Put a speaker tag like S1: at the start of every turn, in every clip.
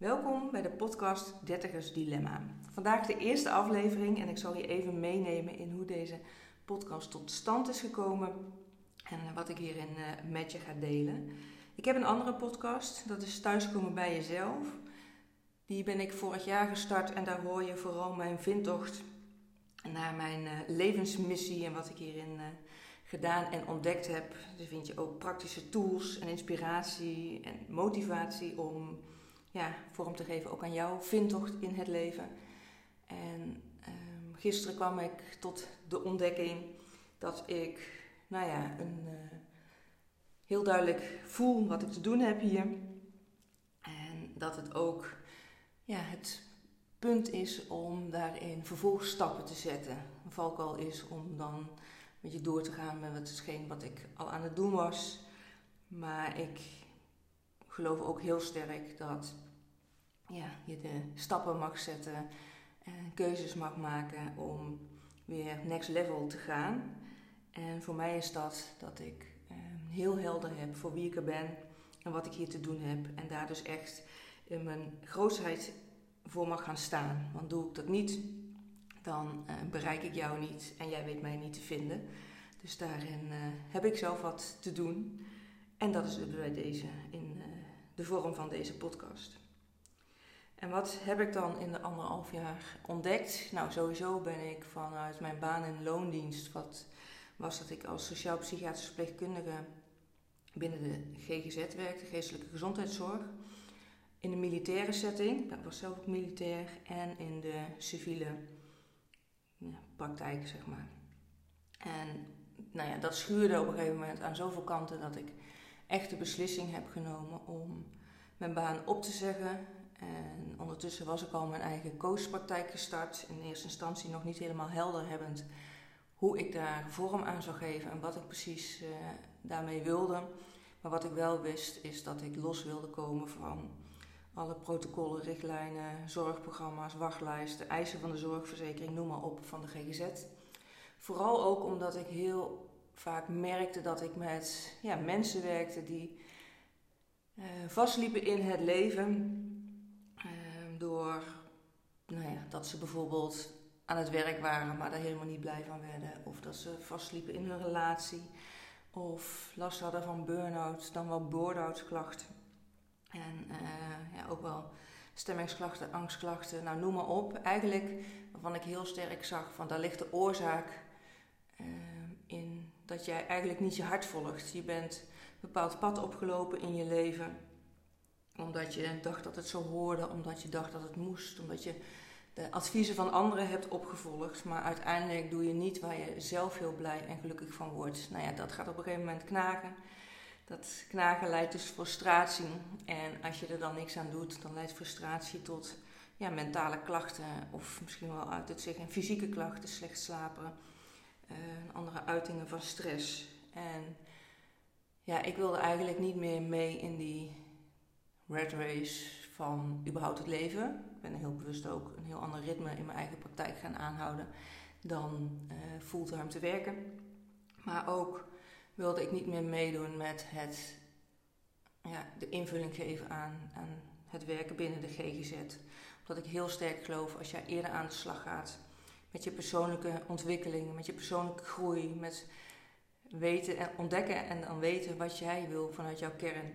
S1: Welkom bij de podcast Dertigers Dilemma. Vandaag de eerste aflevering en ik zal je even meenemen in hoe deze podcast tot stand is gekomen en wat ik hierin uh, met je ga delen. Ik heb een andere podcast, dat is Thuiskomen bij Jezelf. Die ben ik vorig jaar gestart en daar hoor je vooral mijn vindtocht naar mijn uh, levensmissie en wat ik hierin gedaan en ontdekt heb. Dus vind je ook praktische tools en inspiratie en motivatie om ja, vorm te geven ook aan jouw vindtocht in het leven. En um, gisteren kwam ik tot de ontdekking dat ik, nou ja, een, uh, heel duidelijk voel wat ik te doen heb hier. En dat het ook ja, het punt is om daarin vervolgstappen te zetten. Een valkuil is om dan met je door te gaan met hetgeen wat ik al aan het doen was. Maar ik geloof ook heel sterk dat ja, je de stappen mag zetten en keuzes mag maken om weer next level te gaan. En voor mij is dat dat ik eh, heel helder heb voor wie ik er ben en wat ik hier te doen heb. En daar dus echt in mijn grootheid voor mag gaan staan. Want doe ik dat niet, dan uh, bereik ik jou niet en jij weet mij niet te vinden. Dus daarin uh, heb ik zelf wat te doen. En dat is bij deze, de vorm van deze podcast. En wat heb ik dan in de anderhalf jaar ontdekt? Nou, sowieso ben ik vanuit mijn baan in loondienst, wat was dat ik als sociaal-psychiatrische verpleegkundige binnen de GGZ werkte, geestelijke gezondheidszorg. In de militaire setting, dat was zelf ook militair, en in de civiele ja, praktijk, zeg maar. En nou ja, dat schuurde op een gegeven moment aan zoveel kanten dat ik echt de beslissing heb genomen om mijn baan op te zeggen en ondertussen was ik al mijn eigen coachpraktijk gestart. In eerste instantie nog niet helemaal helder hebbend hoe ik daar vorm aan zou geven en wat ik precies uh, daarmee wilde. Maar wat ik wel wist is dat ik los wilde komen van alle protocollen, richtlijnen, zorgprogramma's, wachtlijsten, eisen van de zorgverzekering, noem maar op, van de GGZ. Vooral ook omdat ik heel vaak merkte dat ik met ja, mensen werkte die uh, vastliepen in het leven door nou ja, dat ze bijvoorbeeld aan het werk waren, maar daar helemaal niet blij van werden. Of dat ze vastliepen in hun relatie. Of last hadden van burn-out, dan wel klachten. En uh, ja, ook wel stemmingsklachten, angstklachten, nou noem maar op. Eigenlijk waarvan ik heel sterk zag van daar ligt de oorzaak dat jij eigenlijk niet je hart volgt. Je bent een bepaald pad opgelopen in je leven omdat je dacht dat het zo hoorde, omdat je dacht dat het moest, omdat je de adviezen van anderen hebt opgevolgd, maar uiteindelijk doe je niet waar je zelf heel blij en gelukkig van wordt. Nou ja, dat gaat op een gegeven moment knagen. Dat knagen leidt dus frustratie. En als je er dan niks aan doet, dan leidt frustratie tot ja, mentale klachten. Of misschien wel uit het zich in fysieke klachten, slecht slapen. Uh, andere uitingen van stress. En ja, ik wilde eigenlijk niet meer mee in die red race van überhaupt het leven. Ik ben heel bewust ook een heel ander ritme in mijn eigen praktijk gaan aanhouden dan uh, fulltime te werken. Maar ook wilde ik niet meer meedoen met het, ja, de invulling geven aan, aan het werken binnen de GGZ. Omdat ik heel sterk geloof als jij eerder aan de slag gaat met je persoonlijke ontwikkeling, met je persoonlijke groei, met weten en ontdekken en dan weten wat jij wil vanuit jouw kern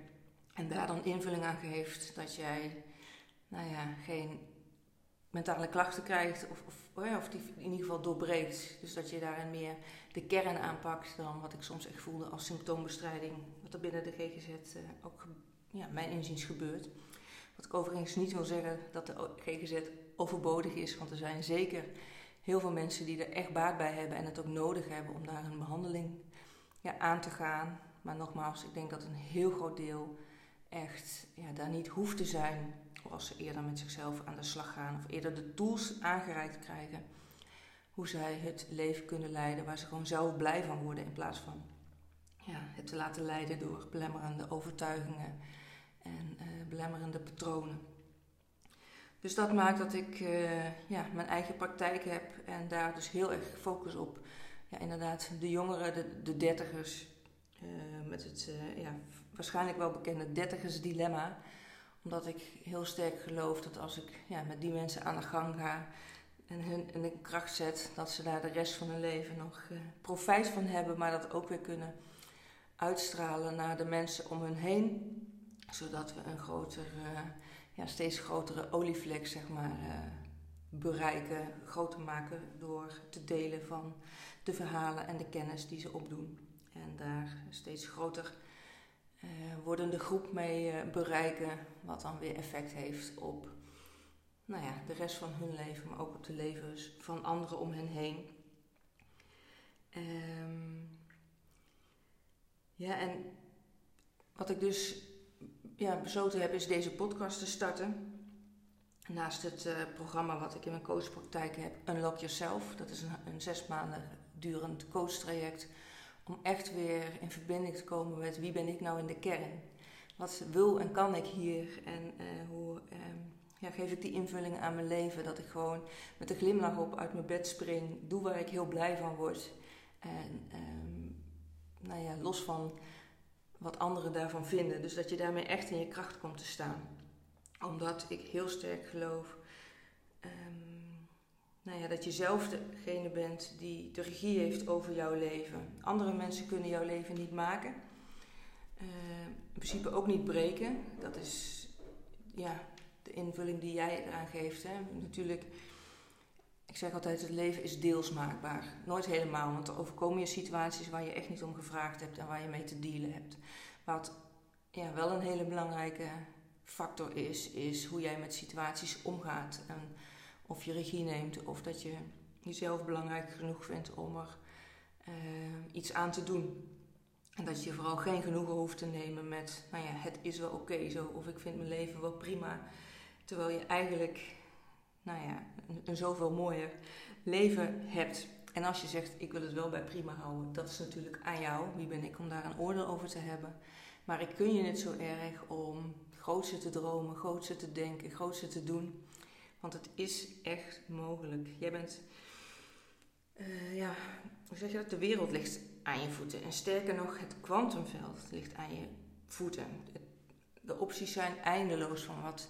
S1: en daar dan invulling aan geeft dat jij nou ja, geen mentale klachten krijgt of, of, of die in ieder geval doorbreekt. Dus dat je daarin meer de kern aanpakt dan wat ik soms echt voelde als symptoombestrijding. Wat er binnen de GGZ eh, ook ja, mijn inziens gebeurt. Wat ik overigens niet wil zeggen dat de GGZ overbodig is, want er zijn zeker heel veel mensen die er echt baat bij hebben en het ook nodig hebben om daar een behandeling ja, aan te gaan. Maar nogmaals, ik denk dat een heel groot deel echt ja, daar niet hoeft te zijn. Als ze eerder met zichzelf aan de slag gaan. Of eerder de tools aangereikt krijgen. Hoe zij het leven kunnen leiden waar ze gewoon zelf blij van worden. In plaats van ja, het te laten leiden door belemmerende overtuigingen en uh, belemmerende patronen. Dus dat maakt dat ik uh, ja, mijn eigen praktijk heb en daar dus heel erg focus op. Ja, inderdaad, de jongeren, de, de dertigers, uh, met het ja, waarschijnlijk wel bekende dertigers dilemma. Omdat ik heel sterk geloof dat als ik ja, met die mensen aan de gang ga en hun in de kracht zet, dat ze daar de rest van hun leven nog profijt van hebben, maar dat ook weer kunnen uitstralen naar de mensen om hun heen. Zodat we een groter, ja, steeds grotere olievlek zeg maar, uh, bereiken, groter maken door te delen van de verhalen en de kennis die ze opdoen. En daar steeds groter uh, wordende groep mee uh, bereiken, wat dan weer effect heeft op nou ja, de rest van hun leven, maar ook op de levens van anderen om hen heen. Um, ja, en wat ik dus ja, besloten heb, is deze podcast te starten. Naast het uh, programma wat ik in mijn coachpraktijk heb, Unlock Yourself. Dat is een, een zes maanden durend coachtraject. Om echt weer in verbinding te komen met wie ben ik nou in de kern. Wat wil en kan ik hier en uh, hoe uh, ja, geef ik die invulling aan mijn leven. Dat ik gewoon met een glimlach op uit mijn bed spring. Doe waar ik heel blij van word. En um, nou ja, los van wat anderen daarvan vinden. Dus dat je daarmee echt in je kracht komt te staan. Omdat ik heel sterk geloof um, nou ja, dat je zelf degene bent die de regie heeft over jouw leven. Andere mensen kunnen jouw leven niet maken. Uh, in principe ook niet breken. Dat is ja, de invulling die jij eraan geeft. Hè. Natuurlijk, ik zeg altijd, het leven is deels maakbaar. Nooit helemaal, want er overkomen je situaties waar je echt niet om gevraagd hebt en waar je mee te dealen hebt. Wat ja, wel een hele belangrijke factor is, is hoe jij met situaties omgaat. En of je regie neemt of dat je jezelf belangrijk genoeg vindt om er uh, iets aan te doen. En dat je vooral geen genoegen hoeft te nemen met, nou ja, het is wel oké zo, of ik vind mijn leven wel prima. Terwijl je eigenlijk, nou ja, een, zoveel mooier leven hebt. En als je zegt, ik wil het wel bij prima houden, dat is natuurlijk aan jou. Wie ben ik om daar een oordeel over te hebben? Maar ik kun je het zo erg om grootste te dromen, grootste te denken, grootste te doen. Want het is echt mogelijk. Jij bent, uh, ja, hoe zeg je dat? De wereld ligt aan je voeten. En sterker nog, het kwantumveld ligt aan je voeten. De opties zijn eindeloos van wat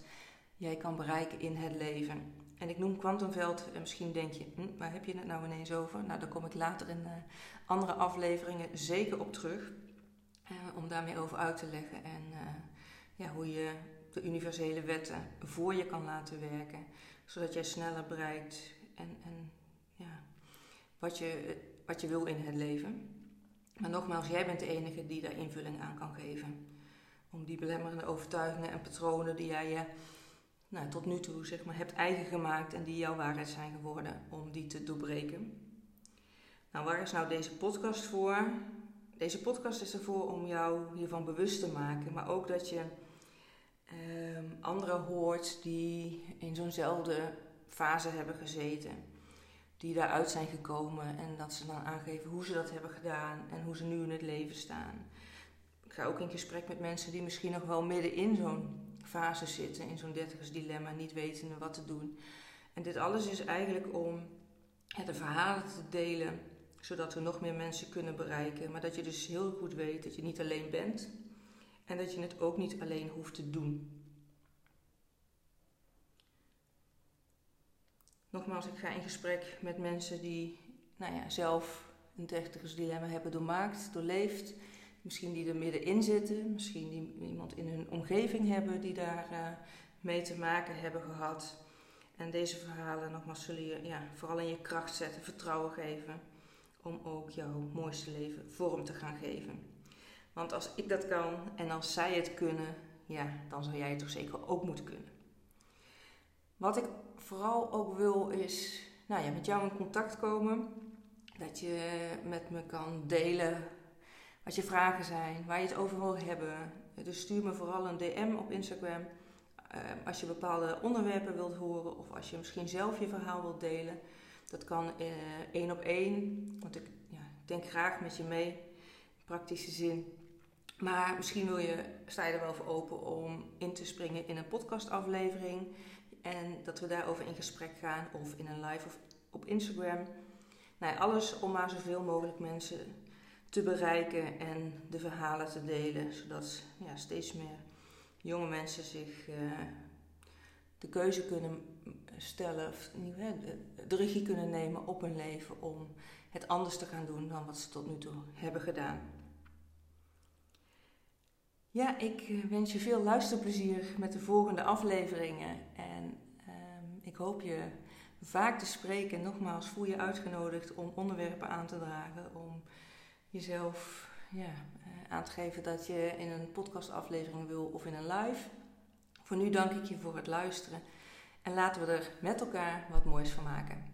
S1: jij kan bereiken in het leven. En ik noem kwantumveld, en misschien denk je, hm, waar heb je het nou ineens over? Nou, daar kom ik later in uh, andere afleveringen zeker op terug. Uh, om daarmee over uit te leggen. En ja, hoe je de universele wetten voor je kan laten werken. Zodat jij sneller bereikt en, en ja, wat, je, wat je wil in het leven. Maar nogmaals, jij bent de enige die daar invulling aan kan geven. Om die belemmerende overtuigingen en patronen die jij je nou, tot nu toe zeg maar, hebt eigen gemaakt en die jouw waarheid zijn geworden, om die te doorbreken. Nou, waar is nou deze podcast voor? Deze podcast is ervoor om jou hiervan bewust te maken, maar ook dat je um, anderen hoort die in zo'nzelfde fase hebben gezeten. Die daaruit zijn gekomen en dat ze dan aangeven hoe ze dat hebben gedaan en hoe ze nu in het leven staan. Ik ga ook in gesprek met mensen die misschien nog wel midden in zo'n fase zitten, in zo'n dertigersdilemma, niet weten wat te doen. En dit alles is eigenlijk om de verhalen te delen, zodat we nog meer mensen kunnen bereiken. Maar dat je dus heel goed weet dat je niet alleen bent, en dat je het ook niet alleen hoeft te doen. Nogmaals, ik ga in gesprek met mensen die nou ja, zelf een dilemma hebben doormaakt, doorleefd. Misschien die er middenin zitten, misschien die in hun omgeving hebben die daar uh, mee te maken hebben gehad. En deze verhalen, nogmaals, zullen je ja, vooral in je kracht zetten, vertrouwen geven om ook jouw mooiste leven vorm te gaan geven. Want als ik dat kan en als zij het kunnen, ja, dan zou jij het toch zeker ook moeten kunnen. Wat ik vooral ook wil is nou ja, met jou in contact komen. Dat je met me kan delen wat je vragen zijn, waar je het over wil hebben. Dus stuur me vooral een DM op Instagram. Uh, als je bepaalde onderwerpen wilt horen of als je misschien zelf je verhaal wilt delen. Dat kan uh, één op één, want ik ja, denk graag met je mee, in praktische zin. Maar misschien wil je, sta je er wel voor open om in te springen in een podcastaflevering. En dat we daarover in gesprek gaan of in een live of op Instagram. Nou, alles om maar zoveel mogelijk mensen te bereiken en de verhalen te delen. Zodat ja, steeds meer jonge mensen zich de keuze kunnen stellen, of, de regie kunnen nemen op hun leven om het anders te gaan doen dan wat ze tot nu toe hebben gedaan. Ja, ik eh, wens je veel luisterplezier met de volgende afleveringen. En ehm, ik hoop je vaak te spreken. Nogmaals, voel je uitgenodigd om onderwerpen aan te dragen. Om jezelf ja, eh, aan te geven dat je in een podcastaflevering wil of in een live. Voor nu dank ik je voor het luisteren. En laten we er met elkaar wat moois van maken.